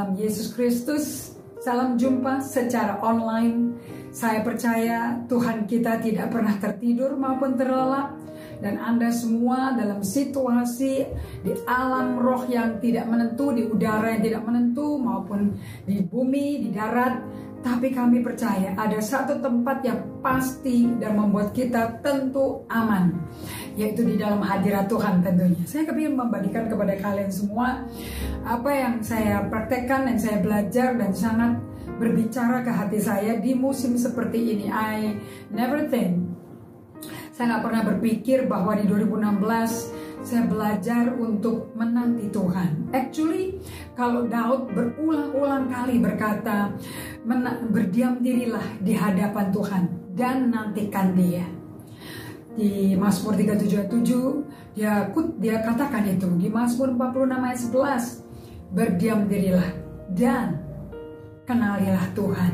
dalam Yesus Kristus. Salam jumpa secara online. Saya percaya Tuhan kita tidak pernah tertidur maupun terlelap dan Anda semua dalam situasi di alam roh yang tidak menentu, di udara yang tidak menentu maupun di bumi, di darat, tapi kami percaya ada satu tempat yang pasti dan membuat kita tentu aman, yaitu di dalam hadirat Tuhan tentunya. Saya kepingin membagikan kepada kalian semua apa yang saya praktekkan dan saya belajar dan sangat berbicara ke hati saya di musim seperti ini. I never think saya nggak pernah berpikir bahwa di 2016 saya belajar untuk menanti Tuhan. Actually, kalau Daud berulang-ulang kali berkata, berdiam dirilah di hadapan Tuhan dan nantikan Dia. Di Mazmur 377 dia dia katakan itu. Di Mazmur 46 ayat 11 berdiam dirilah dan kenalilah Tuhan.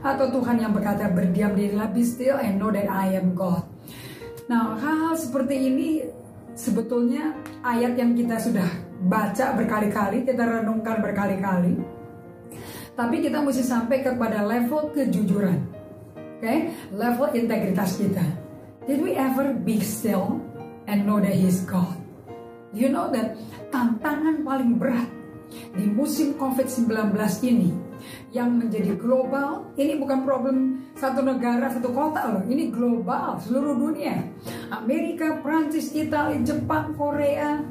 Atau Tuhan yang berkata berdiam dirilah be still and know that I am God. Nah, hal-hal seperti ini sebetulnya ayat yang kita sudah baca berkali-kali, kita renungkan berkali-kali. Tapi kita mesti sampai kepada level kejujuran. Oke, okay? level integritas kita. Did we ever be still and know that He's God? You know that tantangan paling berat di musim COVID-19 ini yang menjadi global ini bukan problem satu negara satu kota loh ini global seluruh dunia Amerika Prancis Italia Jepang Korea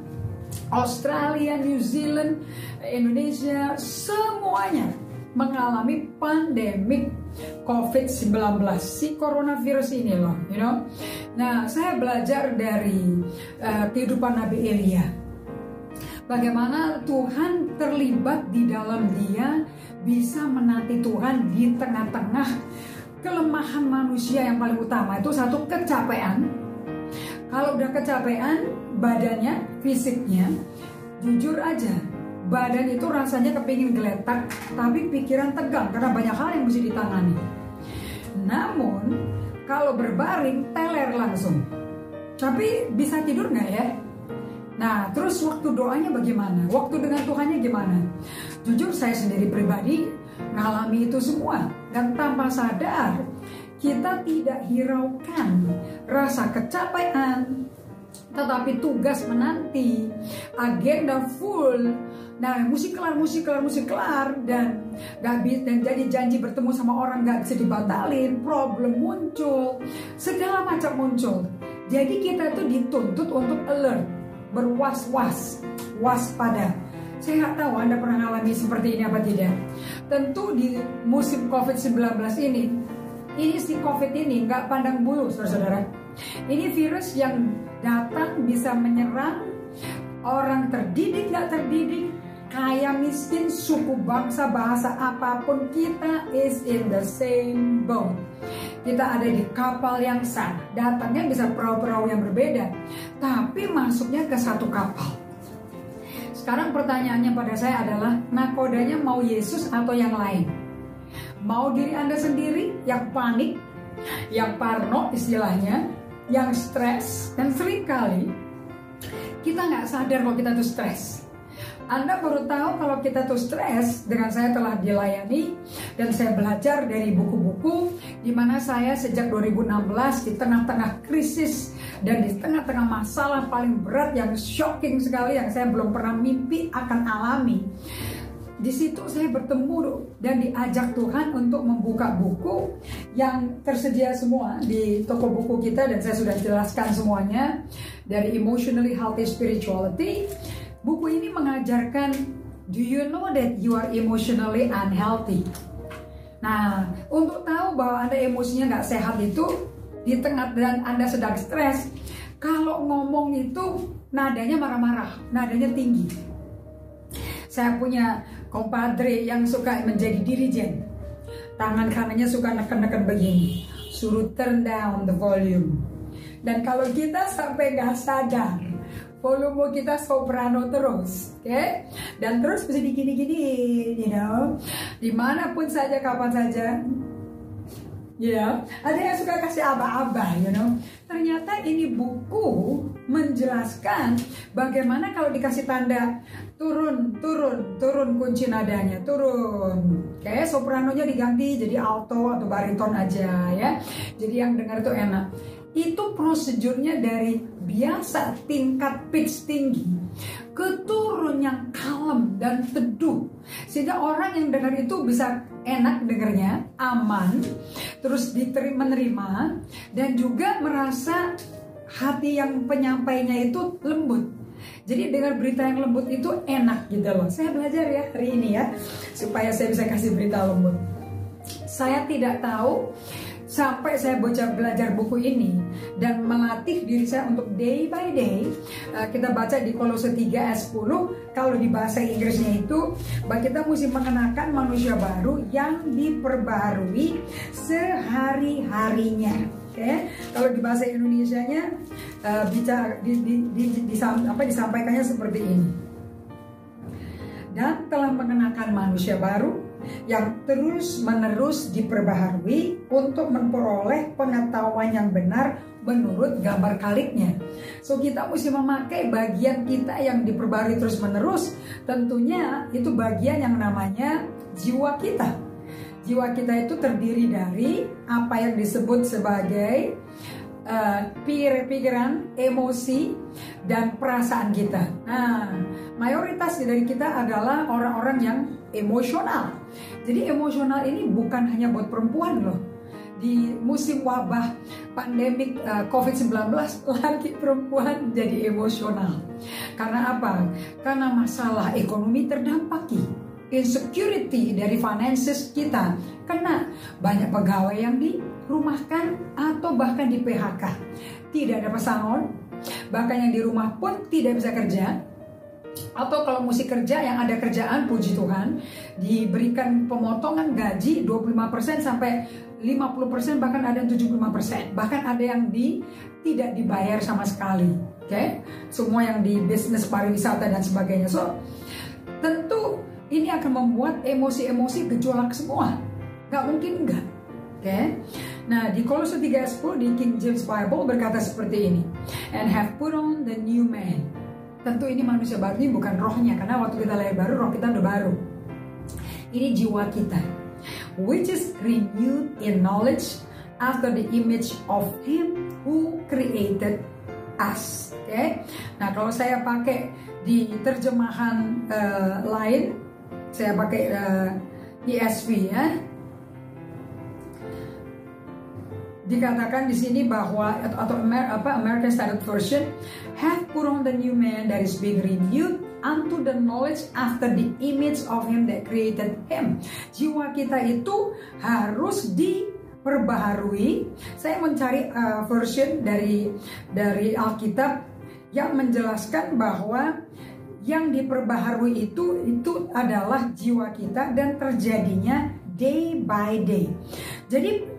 Australia New Zealand Indonesia semuanya mengalami pandemik COVID-19 si coronavirus ini loh you know. Nah saya belajar dari uh, kehidupan Nabi Elia. Bagaimana Tuhan terlibat di dalam dia bisa menanti Tuhan di tengah-tengah kelemahan manusia yang paling utama. Itu satu kecapean. Kalau udah kecapean, badannya, fisiknya, jujur aja, badan itu rasanya kepingin geletak, tapi pikiran tegang karena banyak hal yang mesti ditangani. Namun, kalau berbaring, teler langsung. Tapi bisa tidur nggak ya? Nah, terus waktu doanya bagaimana? Waktu dengan Tuhannya gimana? Jujur saya sendiri pribadi mengalami itu semua dan tanpa sadar kita tidak hiraukan rasa kecapean tetapi tugas menanti. Agenda full. Nah musik kelar musik kelar musik kelar. Dan gak bisa dan jadi janji bertemu sama orang gak bisa dibatalin. Problem muncul. Segala macam muncul. Jadi kita tuh dituntut untuk alert. Berwas-was. Waspada. Saya nggak tahu Anda pernah mengalami seperti ini apa tidak. Tentu di musim COVID-19 ini, ini si COVID ini nggak pandang bulu, saudara-saudara. Ini virus yang datang bisa menyerang orang terdidik nggak terdidik, kaya miskin, suku bangsa, bahasa apa pun kita is in the same boat. Kita ada di kapal yang sama. Datangnya bisa perahu-perahu yang berbeda, tapi masuknya ke satu kapal. Sekarang pertanyaannya pada saya adalah nakodanya mau Yesus atau yang lain? Mau diri Anda sendiri yang panik, yang parno istilahnya, yang stres, dan sering kali kita nggak sadar kalau kita tuh stres. Anda baru tahu kalau kita tuh stres dengan saya telah dilayani dan saya belajar dari buku-buku di mana saya sejak 2016 di tengah-tengah krisis dan di tengah-tengah masalah paling berat yang shocking sekali yang saya belum pernah mimpi akan alami. Di situ saya bertemu dan diajak Tuhan untuk membuka buku yang tersedia semua di toko buku kita dan saya sudah jelaskan semuanya dari emotionally healthy spirituality Buku ini mengajarkan Do you know that you are emotionally unhealthy? Nah, untuk tahu bahwa Anda emosinya nggak sehat itu di tengah dan Anda sedang stres, kalau ngomong itu nadanya marah-marah, nadanya tinggi. Saya punya kompadre yang suka menjadi dirijen. Tangan kanannya suka neken-neken begini, suruh turn down the volume. Dan kalau kita sampai nggak sadar, volume kita soprano terus, oke? Okay? Dan terus bisa digini-gini, you know, di mana pun saja, kapan saja, Ya, ada yang suka kasih aba-aba, you know. Ternyata ini buku menjelaskan bagaimana kalau dikasih tanda turun, turun, turun kunci nadanya, turun. Kayak sopranonya diganti jadi alto atau bariton aja ya. Jadi yang dengar itu enak. Itu prosedurnya dari biasa tingkat pitch tinggi ke turun yang kalem dan teduh sehingga orang yang dengar itu bisa enak dengarnya aman terus diterima menerima dan juga merasa hati yang penyampainya itu lembut. Jadi dengar berita yang lembut itu enak gitu loh. Saya belajar ya hari ini ya supaya saya bisa kasih berita lembut. Saya tidak tahu sampai saya bocah belajar buku ini dan melatih diri saya untuk day by day uh, kita baca di Kolose 3 ayat 10 kalau di bahasa Inggrisnya itu bahwa kita mesti mengenakan manusia baru yang diperbaharui sehari-harinya okay? kalau di bahasa Indonesia-nya uh, bicara di, di, di, di, apa disampaikannya seperti ini. Dan telah mengenakan manusia baru yang terus-menerus diperbaharui untuk memperoleh pengetahuan yang benar menurut gambar kaliknya. So kita mesti memakai bagian kita yang diperbarui terus-menerus. Tentunya itu bagian yang namanya jiwa kita. Jiwa kita itu terdiri dari apa yang disebut sebagai uh, pikiran, emosi, dan perasaan kita. Nah, mayoritas dari kita adalah orang-orang yang emosional. Jadi emosional ini bukan hanya buat perempuan loh. Di musim wabah pandemik uh, COVID-19 lagi perempuan jadi emosional. Karena apa? Karena masalah ekonomi terdampaki. Insecurity dari finances kita kena banyak pegawai yang dirumahkan atau bahkan di PHK. Tidak ada pesangon, bahkan yang di rumah pun tidak bisa kerja atau kalau musik kerja yang ada kerjaan puji Tuhan diberikan pemotongan gaji 25% sampai 50% bahkan ada yang 75% bahkan ada yang di tidak dibayar sama sekali oke okay? semua yang di bisnis pariwisata dan sebagainya so tentu ini akan membuat emosi-emosi gejolak semua nggak mungkin enggak oke okay? Nah, di Kolose 3:10 di King James Bible berkata seperti ini. And have put on the new man. Tentu ini manusia baru ini bukan rohnya karena waktu kita lahir baru roh kita udah baru. Ini jiwa kita. Which is renewed in knowledge after the image of him who created us. Oke. Okay? Nah, kalau saya pakai di terjemahan uh, lain, saya pakai uh, ESV ya dikatakan di sini bahwa atau, Amer, apa American Standard Version have on the new man that is being renewed unto the knowledge after the image of him that created him. Jiwa kita itu harus diperbaharui. Saya mencari uh, version dari dari Alkitab yang menjelaskan bahwa yang diperbaharui itu itu adalah jiwa kita dan terjadinya day by day. Jadi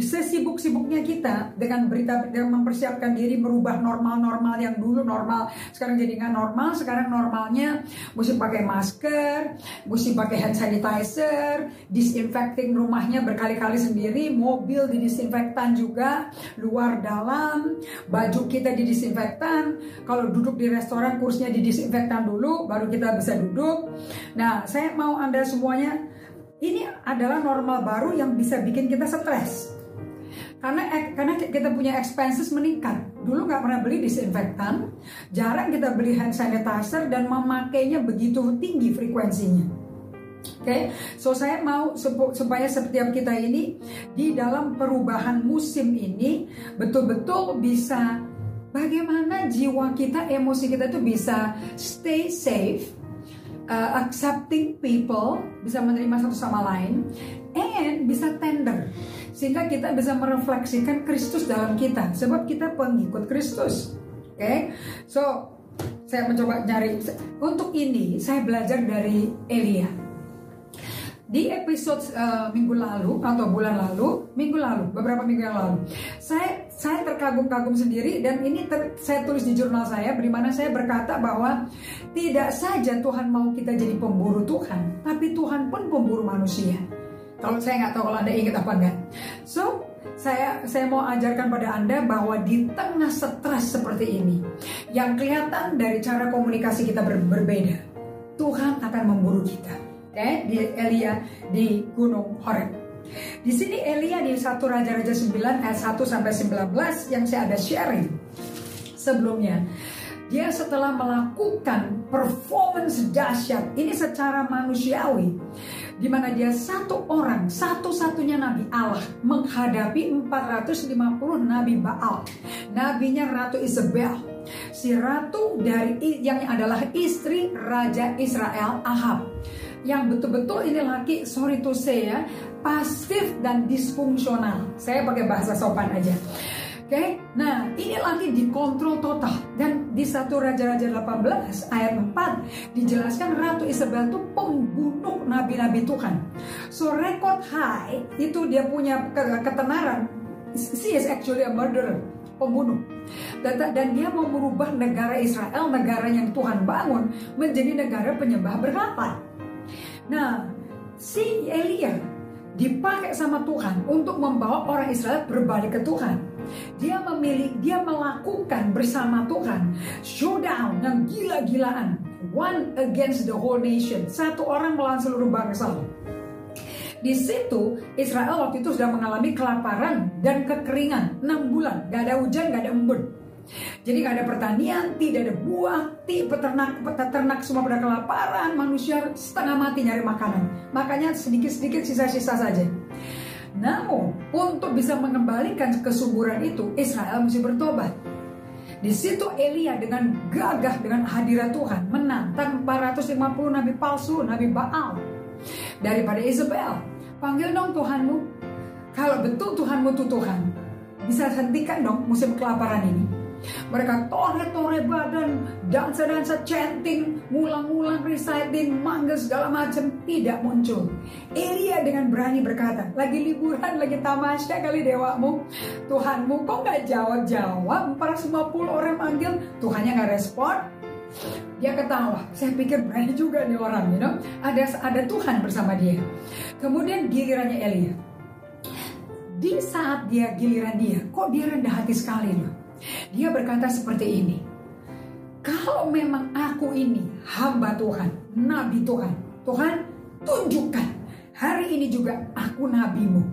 sesibuk-sibuknya kita dengan berita dengan mempersiapkan diri merubah normal-normal yang dulu normal sekarang jadi nggak normal sekarang normalnya mesti pakai masker mesti pakai hand sanitizer disinfecting rumahnya berkali-kali sendiri mobil didisinfektan juga luar dalam baju kita didisinfektan kalau duduk di restoran kursinya didisinfektan dulu baru kita bisa duduk. Nah saya mau anda semuanya ini adalah normal baru yang bisa bikin kita stres. Karena karena kita punya expenses meningkat. Dulu nggak pernah beli disinfektan, jarang kita beli hand sanitizer dan memakainya begitu tinggi frekuensinya. Oke, okay? so saya mau supaya setiap kita ini di dalam perubahan musim ini betul-betul bisa bagaimana jiwa kita, emosi kita itu bisa stay safe, uh, accepting people, bisa menerima satu sama lain, and bisa tender. Sehingga kita bisa merefleksikan Kristus dalam kita, sebab kita pengikut Kristus. Oke, okay? so saya mencoba cari untuk ini saya belajar dari Elia di episode uh, minggu lalu atau bulan lalu, minggu lalu, beberapa minggu yang lalu, saya saya terkagum-kagum sendiri dan ini ter, saya tulis di jurnal saya, di mana saya berkata bahwa tidak saja Tuhan mau kita jadi pemburu Tuhan, tapi Tuhan pun pemburu manusia. Kalau saya nggak tahu kalau anda ingat apa enggak. So saya saya mau ajarkan pada anda bahwa di tengah stres seperti ini, yang kelihatan dari cara komunikasi kita ber, berbeda, Tuhan akan memburu kita. Okay? di Elia di Gunung Horeb. Di sini Elia di 1 Raja-Raja 9 ayat 1 sampai 19 yang saya ada sharing sebelumnya. Dia setelah melakukan performance dahsyat ini secara manusiawi di mana dia satu orang, satu-satunya nabi Allah menghadapi 450 nabi Baal. Nabinya Ratu Isabel. Si ratu dari yang adalah istri Raja Israel Ahab yang betul-betul ini laki sorry to say ya pasif dan disfungsional saya pakai bahasa sopan aja Oke, okay? nah ini lagi dikontrol total dan di satu Raja-Raja 18 ayat 4 dijelaskan Ratu Isabel itu pembunuh nabi-nabi Tuhan. So record high itu dia punya ketenaran. She is actually a murderer, pembunuh. Dan, dan dia mau merubah negara Israel, negara yang Tuhan bangun menjadi negara penyembah berhala. Nah, si Elia dipakai sama Tuhan untuk membawa orang Israel berbalik ke Tuhan. Dia memilih, dia melakukan bersama Tuhan showdown yang gila-gilaan, one against the whole nation, satu orang melawan seluruh bangsa. Di situ Israel waktu itu sudah mengalami kelaparan dan kekeringan 6 bulan, gak ada hujan, gak ada embun. Jadi gak ada pertanian, tidak ada buah, peternak, peternak semua pada kelaparan, manusia setengah mati nyari makanan. Makanya sedikit-sedikit sisa-sisa saja. Namun, untuk bisa mengembalikan kesuburan itu, Israel mesti bertobat. Di situ Elia dengan gagah dengan hadirat Tuhan menantang 450 nabi palsu, nabi Baal daripada Isabel. Panggil dong Tuhanmu. Kalau betul Tuhanmu itu Tuhan, bisa hentikan dong musim kelaparan ini. Mereka tore-tore badan, dansa-dansa chanting, ngulang-ngulang reciting, mangga segala macam tidak muncul. Elia dengan berani berkata, lagi liburan, lagi tamasya kali dewamu. Tuhanmu kok nggak jawab-jawab? 450 orang manggil, Tuhannya nggak respon. Dia ketawa. Saya pikir berani juga nih orang, you know. Ada ada Tuhan bersama dia. Kemudian gilirannya Elia. Di saat dia giliran dia, kok dia rendah hati sekali loh. Dia berkata seperti ini. Kalau memang aku ini hamba Tuhan, nabi Tuhan, Tuhan tunjukkan hari ini juga aku nabimu.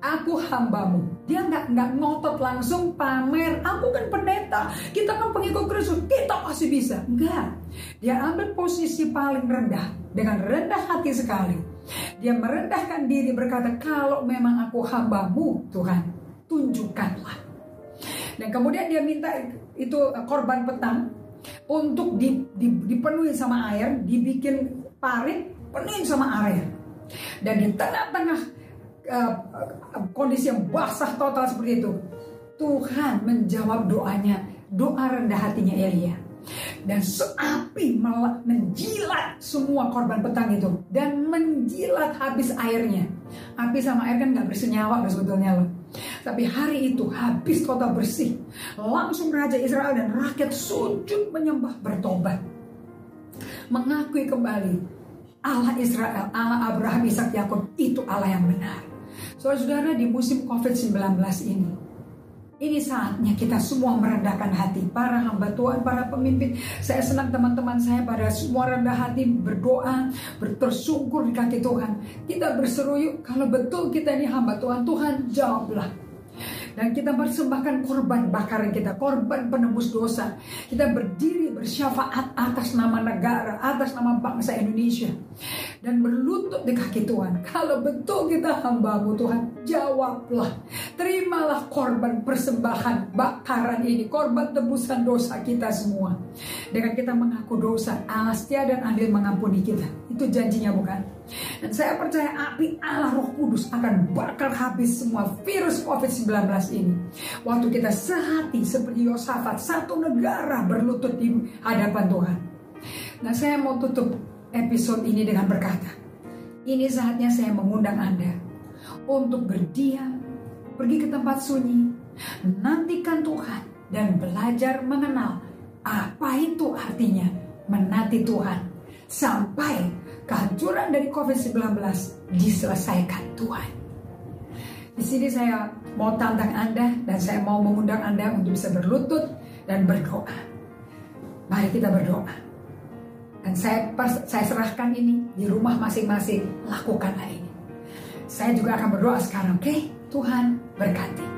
Aku hambamu. Dia nggak nggak ngotot langsung pamer. Aku kan pendeta. Kita kan pengikut Kristus. Kita pasti bisa. Enggak. Dia ambil posisi paling rendah dengan rendah hati sekali. Dia merendahkan diri berkata, kalau memang aku hambamu, Tuhan, tunjukkanlah dan kemudian dia minta itu eh, korban petang untuk di, di, dipenuhi sama air, dibikin parit, penuhi sama air. Dan di tengah-tengah uh, kondisi yang basah total seperti itu, Tuhan menjawab doanya, doa rendah hatinya Elia. Dan seapi menjilat semua korban petang itu dan menjilat habis airnya. Api sama air kan nggak bersenyawa sebetulnya loh. Tapi hari itu habis kota bersih. Langsung Raja Israel dan rakyat sujud menyembah bertobat. Mengakui kembali Allah Israel, Allah Abraham, Ishak, Yakub itu Allah yang benar. Saudara-saudara di musim COVID-19 ini, ini saatnya kita semua merendahkan hati para hamba Tuhan, para pemimpin. Saya senang teman-teman saya pada semua rendah hati berdoa, bertersungkur di kaki Tuhan. Kita berseru yuk, kalau betul kita ini hamba Tuhan, Tuhan jawablah dan kita persembahkan korban bakaran kita, korban penebus dosa. Kita berdiri bersyafaat atas nama negara, atas nama bangsa Indonesia. Dan berlutut di kaki Tuhan. Kalau betul kita hambamu Tuhan, jawablah. Terimalah korban persembahan bakaran ini, korban tebusan dosa kita semua. Dengan kita mengaku dosa, Allah setia dan adil mengampuni kita. Itu janjinya bukan? Dan saya percaya api Allah Roh Kudus akan bakar habis semua virus COVID-19 ini. Waktu kita sehati seperti Yosafat, satu negara berlutut di hadapan Tuhan. Nah saya mau tutup episode ini dengan berkata, ini saatnya saya mengundang Anda untuk berdiam, pergi ke tempat sunyi, nantikan Tuhan, dan belajar mengenal apa itu artinya menanti Tuhan sampai kehancuran dari COVID-19 diselesaikan Tuhan. Di sini saya mau tantang Anda dan saya mau mengundang Anda untuk bisa berlutut dan berdoa. Mari kita berdoa. Dan saya saya serahkan ini di rumah masing-masing, lakukanlah ini. Saya juga akan berdoa sekarang, oke? Okay? Tuhan berkati.